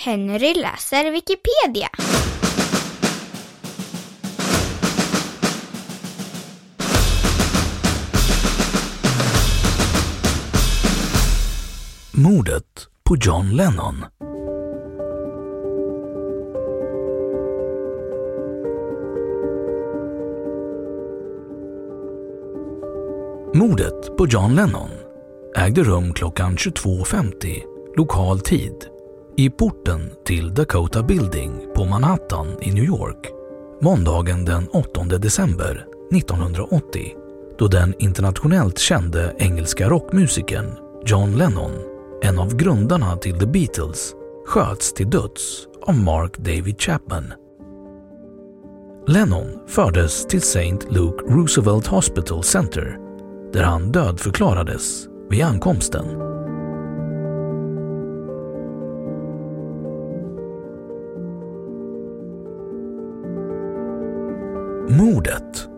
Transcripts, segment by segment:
Henry läser Wikipedia. Mordet på John Lennon. Mordet på John Lennon ägde rum klockan 22.50 lokal tid i porten till Dakota Building på Manhattan i New York måndagen den 8 december 1980 då den internationellt kände engelska rockmusikern John Lennon, en av grundarna till The Beatles, sköts till döds av Mark David Chapman. Lennon fördes till St. Luke Roosevelt Hospital Center där han dödförklarades vid ankomsten. Mordet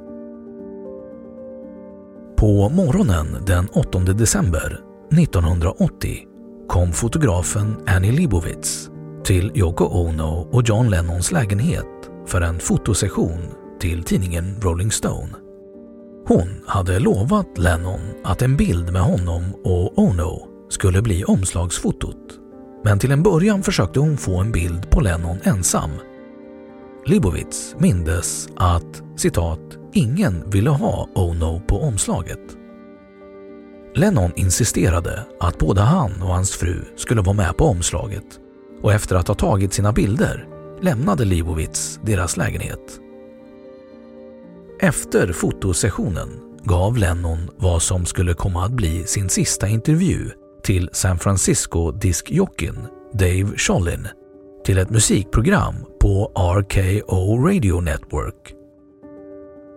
På morgonen den 8 december 1980 kom fotografen Annie Leibovitz till Yoko Ono och John Lennons lägenhet för en fotosession till tidningen Rolling Stone. Hon hade lovat Lennon att en bild med honom och Ono skulle bli omslagsfotot. Men till en början försökte hon få en bild på Lennon ensam. Leibovitz mindes att citat “ingen ville ha Ono på omslaget”. Lennon insisterade att både han och hans fru skulle vara med på omslaget och efter att ha tagit sina bilder lämnade Leibovitz deras lägenhet. Efter fotosessionen gav Lennon vad som skulle komma att bli sin sista intervju till San Francisco diskjockeyn Dave Schollin till ett musikprogram på RKO Radio Network.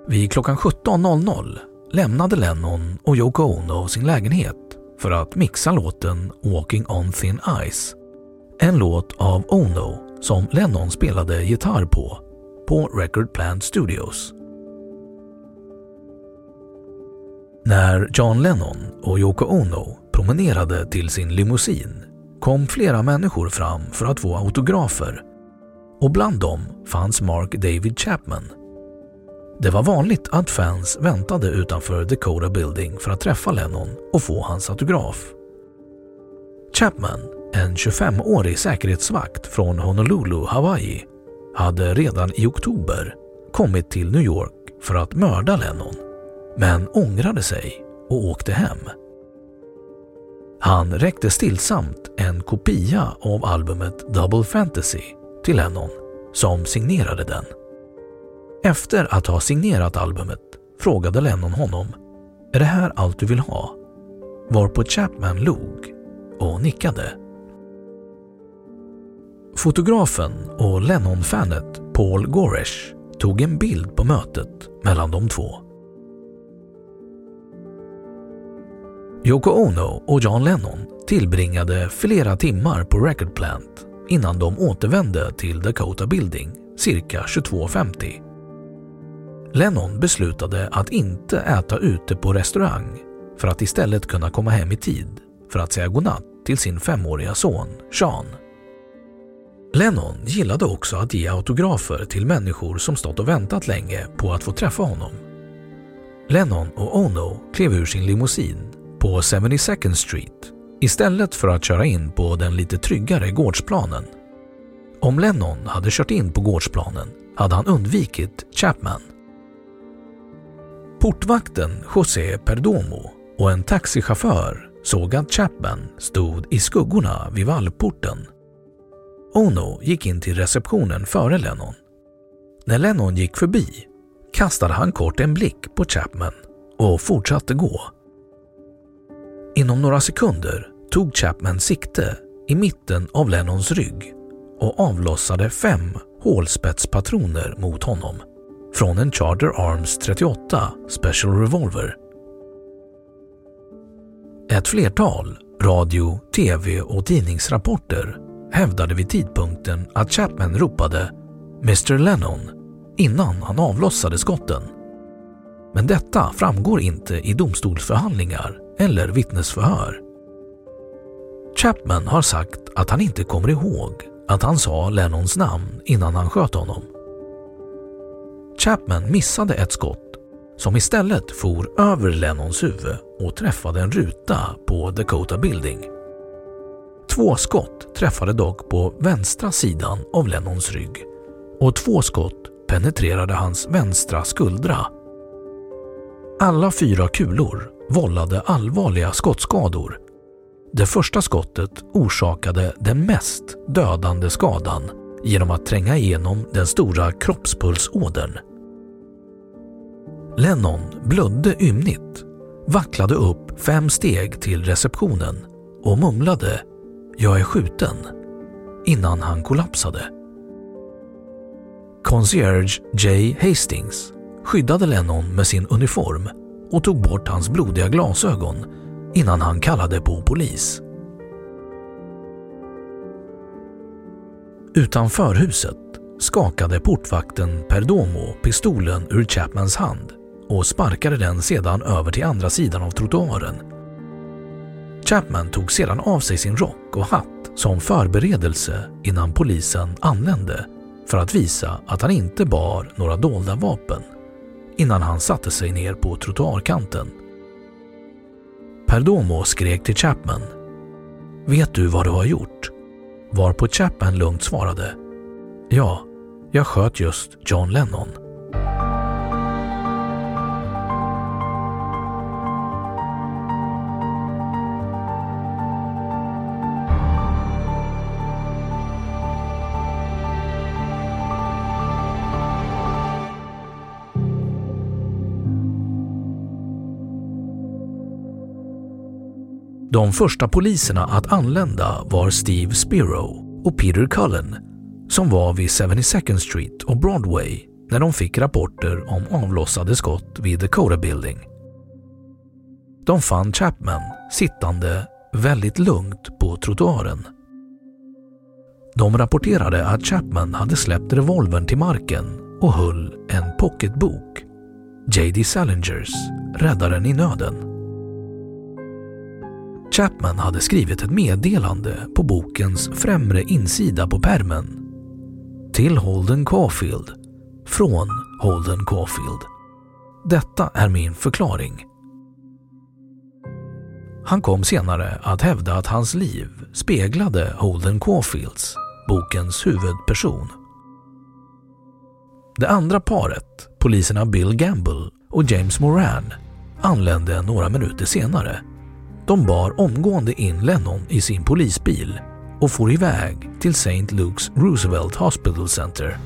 Vid klockan 17.00 lämnade Lennon och Yoko Ono sin lägenhet för att mixa låten Walking on thin ice. En låt av Ono som Lennon spelade gitarr på, på Record Plant Studios. När John Lennon och Yoko Ono promenerade till sin limousin kom flera människor fram för att få autografer och bland dem fanns Mark David Chapman. Det var vanligt att fans väntade utanför Dakota Building för att träffa Lennon och få hans autograf. Chapman, en 25-årig säkerhetsvakt från Honolulu, Hawaii, hade redan i oktober kommit till New York för att mörda Lennon, men ångrade sig och åkte hem. Han räckte stillsamt en kopia av albumet Double Fantasy till Lennon som signerade den. Efter att ha signerat albumet frågade Lennon honom “Är det här allt du vill ha?” varpå Chapman log och nickade. Fotografen och Lennon-fanet Paul Goresh tog en bild på mötet mellan de två. Yoko Ono och John Lennon tillbringade flera timmar på Record Plant innan de återvände till Dakota Building cirka 22.50. Lennon beslutade att inte äta ute på restaurang för att istället kunna komma hem i tid för att säga godnatt till sin femåriga son Sean. Lennon gillade också att ge autografer till människor som stått och väntat länge på att få träffa honom. Lennon och Ono klev ur sin limousin på 72nd Street istället för att köra in på den lite tryggare gårdsplanen. Om Lennon hade kört in på gårdsplanen hade han undvikit Chapman. Portvakten José Perdomo och en taxichaufför såg att Chapman stod i skuggorna vid vallporten. Ono gick in till receptionen före Lennon. När Lennon gick förbi kastade han kort en blick på Chapman och fortsatte gå. Inom några sekunder tog Chapman sikte i mitten av Lennons rygg och avlossade fem hålspetspatroner mot honom från en Charter Arms 38 Special Revolver. Ett flertal radio-, tv och tidningsrapporter hävdade vid tidpunkten att Chapman ropade “Mr Lennon” innan han avlossade skotten. Men detta framgår inte i domstolsförhandlingar eller vittnesförhör. Chapman har sagt att han inte kommer ihåg att han sa Lennons namn innan han sköt honom. Chapman missade ett skott som istället for över Lennons huvud och träffade en ruta på Dakota Building. Två skott träffade dock på vänstra sidan av Lennons rygg och två skott penetrerade hans vänstra skuldra. Alla fyra kulor vållade allvarliga skottskador. Det första skottet orsakade den mest dödande skadan genom att tränga igenom den stora kroppspulsådern. Lennon blödde ymnigt, vacklade upp fem steg till receptionen och mumlade ”Jag är skjuten” innan han kollapsade. Concierge Jay Hastings skyddade Lennon med sin uniform och tog bort hans blodiga glasögon innan han kallade på polis. Utanför huset skakade portvakten Perdomo pistolen ur Chapmans hand och sparkade den sedan över till andra sidan av trottoaren. Chapman tog sedan av sig sin rock och hatt som förberedelse innan polisen anlände för att visa att han inte bar några dolda vapen innan han satte sig ner på trottoarkanten. Perdomo skrek till Chapman. Vet du vad du har gjort? Varpå Chapman lugnt svarade. Ja, jag sköt just John Lennon. De första poliserna att anlända var Steve Spiro och Peter Cullen som var vid 72nd Street och Broadway när de fick rapporter om avlossade skott vid Dakota Building. De fann Chapman sittande väldigt lugnt på trottoaren. De rapporterade att Chapman hade släppt revolvern till marken och höll en pocketbok. J.D. Salingers, Räddaren i nöden. Chapman hade skrivit ett meddelande på bokens främre insida på pärmen. Till Holden Caulfield. Från Holden Caulfield. Detta är min förklaring. Han kom senare att hävda att hans liv speglade Holden Caulfields, bokens huvudperson. Det andra paret, poliserna Bill Gamble och James Moran, anlände några minuter senare de bar omgående in Lennon i sin polisbil och for iväg till St. Luke's Roosevelt Hospital Center.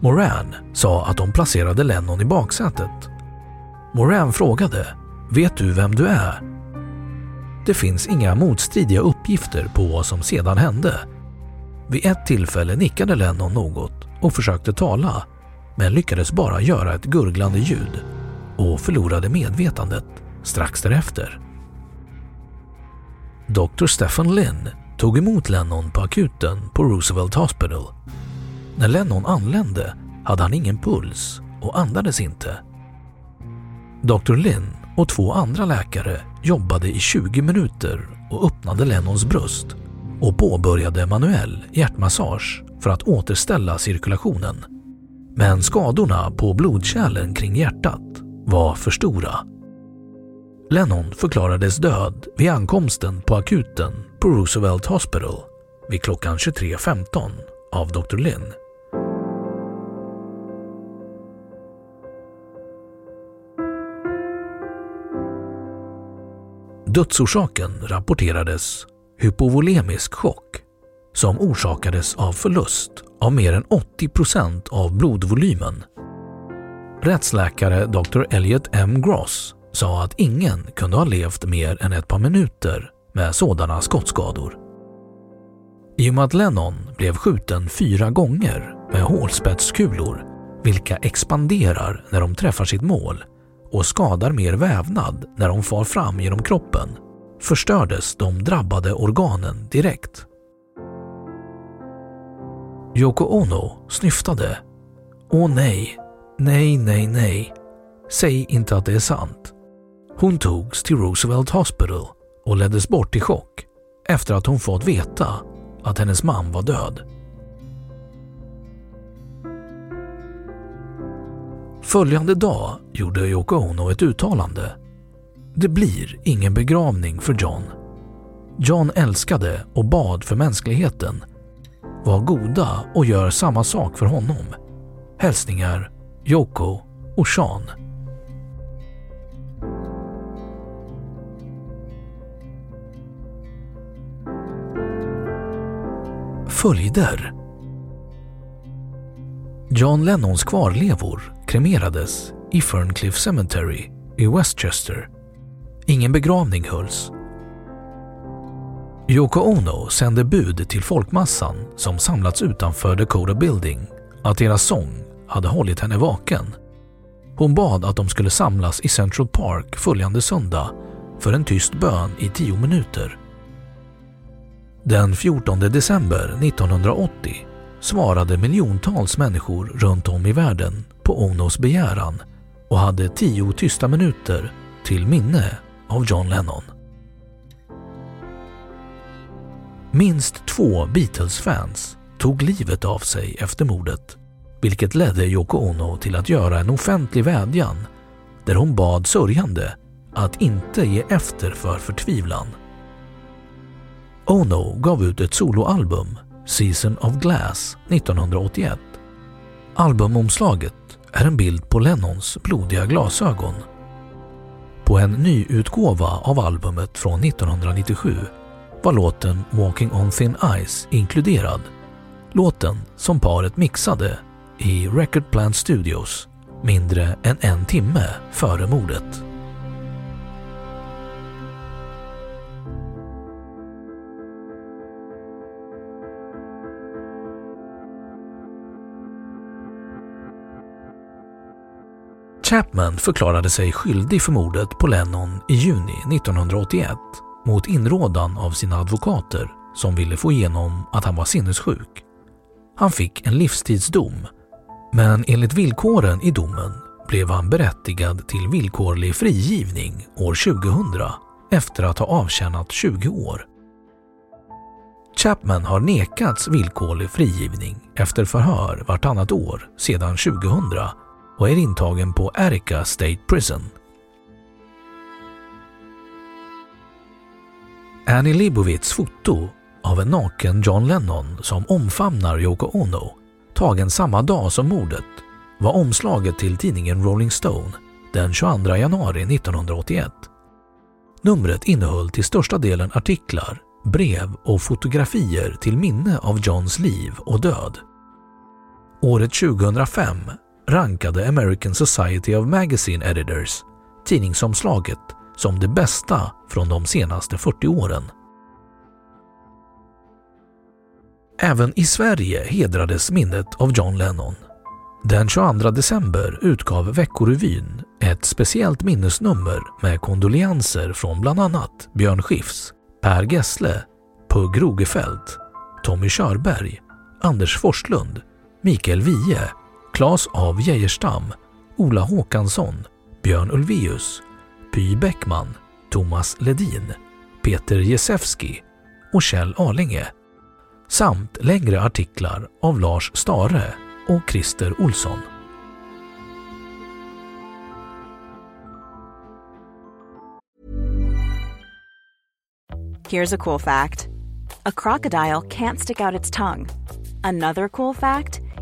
Moran sa att de placerade Lennon i baksätet. Moran frågade “Vet du vem du är?” Det finns inga motstridiga uppgifter på vad som sedan hände. Vid ett tillfälle nickade Lennon något och försökte tala men lyckades bara göra ett gurglande ljud och förlorade medvetandet strax därefter. Dr. Stefan Lynn tog emot Lennon på akuten på Roosevelt Hospital. När Lennon anlände hade han ingen puls och andades inte. Dr. Lynn och två andra läkare jobbade i 20 minuter och öppnade Lennons bröst och påbörjade manuell hjärtmassage för att återställa cirkulationen. Men skadorna på blodkärlen kring hjärtat var för stora. Lennon förklarades död vid ankomsten på akuten på Roosevelt Hospital vid klockan 23.15 av Dr. Lynn. Dödsorsaken rapporterades hypovolemisk chock som orsakades av förlust av mer än 80 procent av blodvolymen. Rättsläkare Dr. Elliot M. Gross sa att ingen kunde ha levt mer än ett par minuter med sådana skottskador. I och med att Lennon blev skjuten fyra gånger med hålspetskulor vilka expanderar när de träffar sitt mål och skadar mer vävnad när de far fram genom kroppen förstördes de drabbade organen direkt. Yoko Ono snyftade. Åh nej, nej, nej, nej. Säg inte att det är sant. Hon togs till Roosevelt Hospital och leddes bort i chock efter att hon fått veta att hennes man var död. Följande dag gjorde Yoko Ono ett uttalande. Det blir ingen begravning för John. John älskade och bad för mänskligheten. Var goda och gör samma sak för honom. Hälsningar Yoko och Sean. Följder John Lennons kvarlevor kremerades i Ferncliff Cemetery i Westchester. Ingen begravning hölls. Yoko Ono sände bud till folkmassan som samlats utanför Dakota Building att deras sång hade hållit henne vaken. Hon bad att de skulle samlas i Central Park följande söndag för en tyst bön i tio minuter. Den 14 december 1980 svarade miljontals människor runt om i världen på Onos begäran och hade tio tysta minuter till minne av John Lennon. Minst två Beatles-fans tog livet av sig efter mordet vilket ledde Yoko Ono till att göra en offentlig vädjan där hon bad sörjande att inte ge efter för förtvivlan. Ono gav ut ett soloalbum, Season of Glass, 1981. Albumomslaget är en bild på Lennons blodiga glasögon. På en nyutgåva av albumet från 1997 var låten Walking on thin ice inkluderad. Låten som paret mixade i Record Plant Studios mindre än en timme före mordet. Chapman förklarade sig skyldig för mordet på Lennon i juni 1981 mot inrådan av sina advokater som ville få igenom att han var sinnessjuk. Han fick en livstidsdom, men enligt villkoren i domen blev han berättigad till villkorlig frigivning år 2000 efter att ha avtjänat 20 år. Chapman har nekats villkorlig frigivning efter förhör vartannat år sedan 2000 och är intagen på Erica State Prison. Annie Leibovitz foto av en naken John Lennon som omfamnar Yoko Ono, tagen samma dag som mordet, var omslaget till tidningen Rolling Stone den 22 januari 1981. Numret innehöll till största delen artiklar, brev och fotografier till minne av Johns liv och död. Året 2005 rankade American Society of Magazine Editors tidningsomslaget som det bästa från de senaste 40 åren. Även i Sverige hedrades minnet av John Lennon. Den 22 december utgav Veckorevyn ett speciellt minnesnummer med kondolenser från bland annat Björn Skifs, Per Gessle, Pugh Rogefeldt, Tommy Körberg, Anders Forslund, Mikael Wiehe, Claes av Geijerstam, Ola Håkansson, Björn Ulvaeus, Py Bäckman, Thomas Ledin, Peter Jesewski och Kjell Arlinge samt längre artiklar av Lars Stare och Christer Olsson. Here's a cool fact. A crocodile can't stick out its tongue. Another cool fact,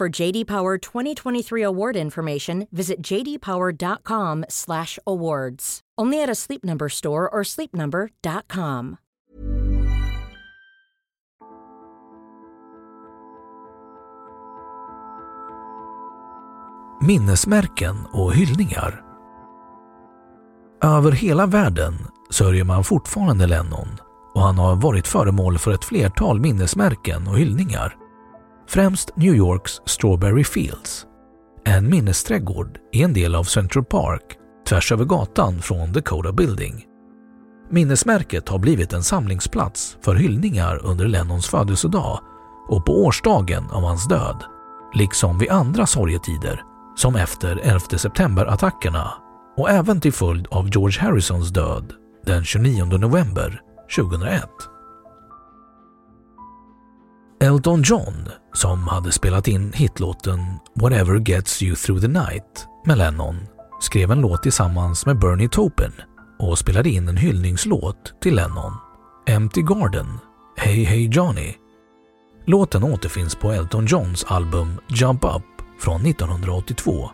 For JD Power 2023 award information, visit jdpower.com/awards. Only at a Sleep Number store or sleepnumber.com. Minnesmärken och hyllningar. Över hela världen sörjer man fortfarande Lennon och han har varit föremål för ett flertal minnesmärken och hyllningar. Främst New Yorks Strawberry Fields. En minnesträdgård i en del av Central Park tvärs över gatan från Dakota Building. Minnesmärket har blivit en samlingsplats för hyllningar under Lennons födelsedag och på årsdagen av hans död, liksom vid andra sorgetider som efter 11 september-attackerna och även till följd av George Harrisons död den 29 november 2001. Elton John, som hade spelat in hitlåten “Whatever Gets You Through the Night” med Lennon, skrev en låt tillsammans med Bernie Taupin och spelade in en hyllningslåt till Lennon, “Empty Garden” Hey Hey Johnny. Låten återfinns på Elton Johns album Jump Up från 1982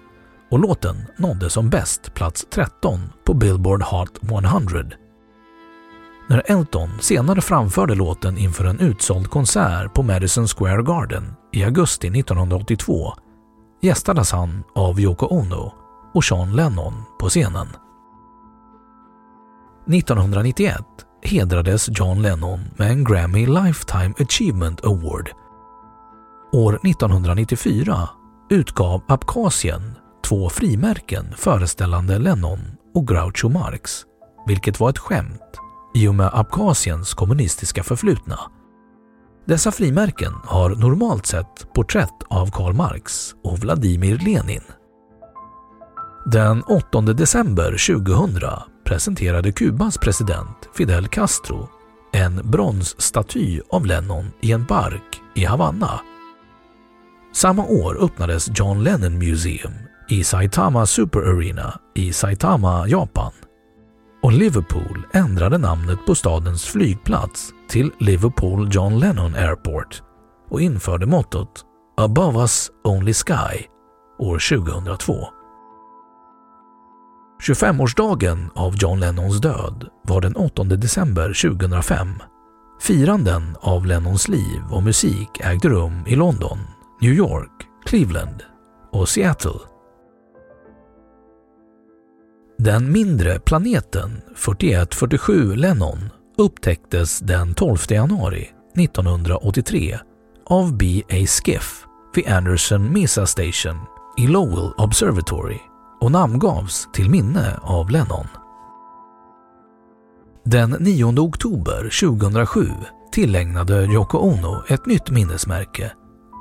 och låten nådde som bäst plats 13 på Billboard Hot 100. När Elton senare framförde låten inför en utsåld konsert på Madison Square Garden i augusti 1982 gästades han av Yoko Ono och Sean Lennon på scenen. 1991 hedrades John Lennon med en Grammy Lifetime Achievement Award. År 1994 utgav Abkhazien två frimärken föreställande Lennon och Groucho Marx, vilket var ett skämt i och med Abkhaziens kommunistiska förflutna. Dessa frimärken har normalt sett porträtt av Karl Marx och Vladimir Lenin. Den 8 december 2000 presenterade Kubas president Fidel Castro en bronsstaty av Lennon i en park i Havanna. Samma år öppnades John Lennon Museum i Saitama Super Arena i Saitama, Japan. Och Liverpool ändrade namnet på stadens flygplats till Liverpool John Lennon Airport och införde mottot “Above us only sky” år 2002. 25-årsdagen av John Lennons död var den 8 december 2005. Firanden av Lennons liv och musik ägde rum i London, New York, Cleveland och Seattle. Den mindre planeten 4147 Lennon upptäcktes den 12 januari 1983 av B.A. Skiff vid Anderson Mesa Station i Lowell Observatory och namngavs till minne av Lennon. Den 9 oktober 2007 tillägnade Yoko Ono ett nytt minnesmärke,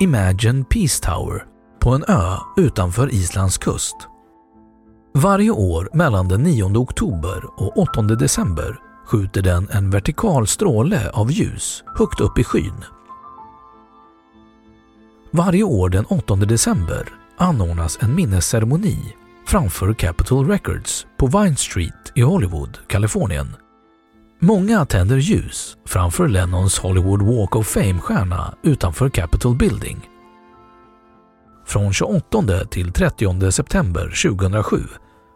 Imagine Peace Tower, på en ö utanför Islands kust. Varje år mellan den 9 oktober och 8 december skjuter den en vertikal stråle av ljus högt upp i skyn. Varje år den 8 december anordnas en minnesceremoni framför Capitol Records på Vine Street i Hollywood, Kalifornien. Många tänder ljus framför Lennons Hollywood Walk of Fame-stjärna utanför Capitol Building. Från 28 till 30 september 2007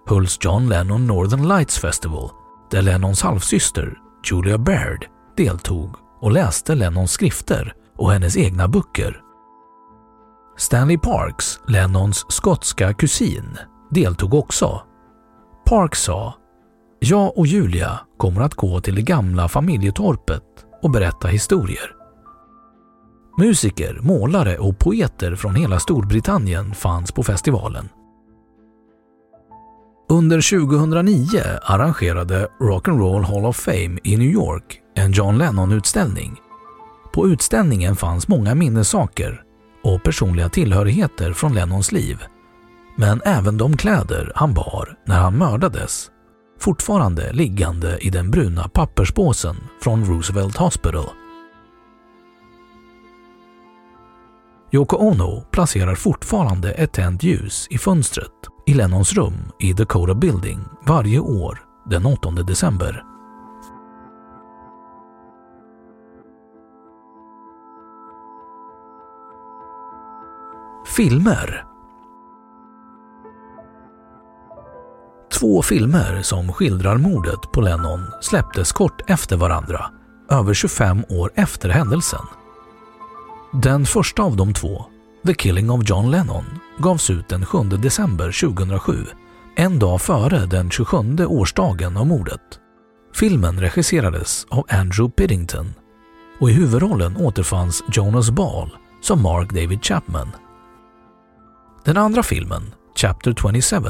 hölls John Lennon Northern Lights Festival där Lennons halvsyster Julia Baird deltog och läste Lennons skrifter och hennes egna böcker. Stanley Parks, Lennons skotska kusin, deltog också. Parks sa “Jag och Julia kommer att gå till det gamla familjetorpet och berätta historier. Musiker, målare och poeter från hela Storbritannien fanns på festivalen. Under 2009 arrangerade Rock'n'Roll Hall of Fame i New York en John Lennon-utställning. På utställningen fanns många minnessaker och personliga tillhörigheter från Lennons liv. Men även de kläder han bar när han mördades, fortfarande liggande i den bruna papperspåsen från Roosevelt Hospital. Yoko Ono placerar fortfarande ett tänt ljus i fönstret i Lennons rum i Dakota Building varje år den 8 december. Filmer Två filmer som skildrar mordet på Lennon släpptes kort efter varandra, över 25 år efter händelsen. Den första av de två, The Killing of John Lennon, gavs ut den 7 december 2007, en dag före den 27 årsdagen av mordet. Filmen regisserades av Andrew Piddington och i huvudrollen återfanns Jonas Ball som Mark David Chapman. Den andra filmen, Chapter 27,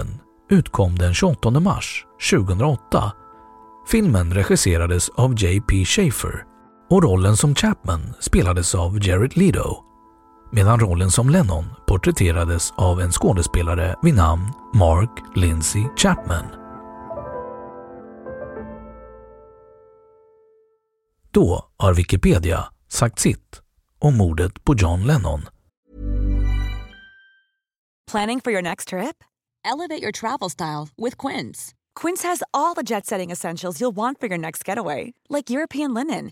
utkom den 28 mars 2008. Filmen regisserades av J.P. Schaefer och rollen som Chapman spelades av Jared Leto medan rollen som Lennon porträtterades av en skådespelare vid namn Mark Lindsay Chapman. Då har Wikipedia sagt sitt om mordet på John Lennon. Planning for your next trip? Elevate your travel style with Quince. Quince has all the jet-setting essentials you'll want for your next getaway, like European linen,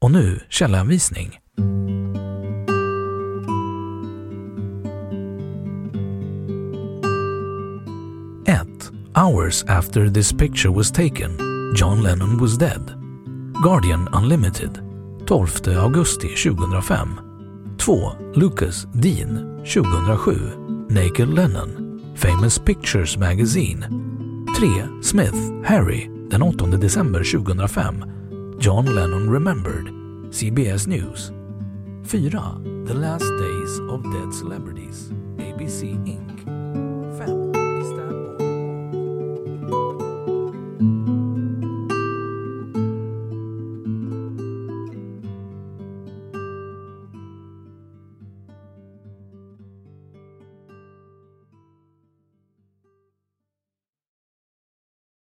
Och nu källhänvisning. 1. Hours after this picture was taken, John Lennon was dead. Guardian Unlimited 12 augusti 2005 2. Lucas Dean 2007 Naked Lennon Famous Pictures Magazine 3. Smith Harry den 8 december 2005 John Lennon Remembered CBS News 4. The Last Days of Dead Celebrities ABC Inc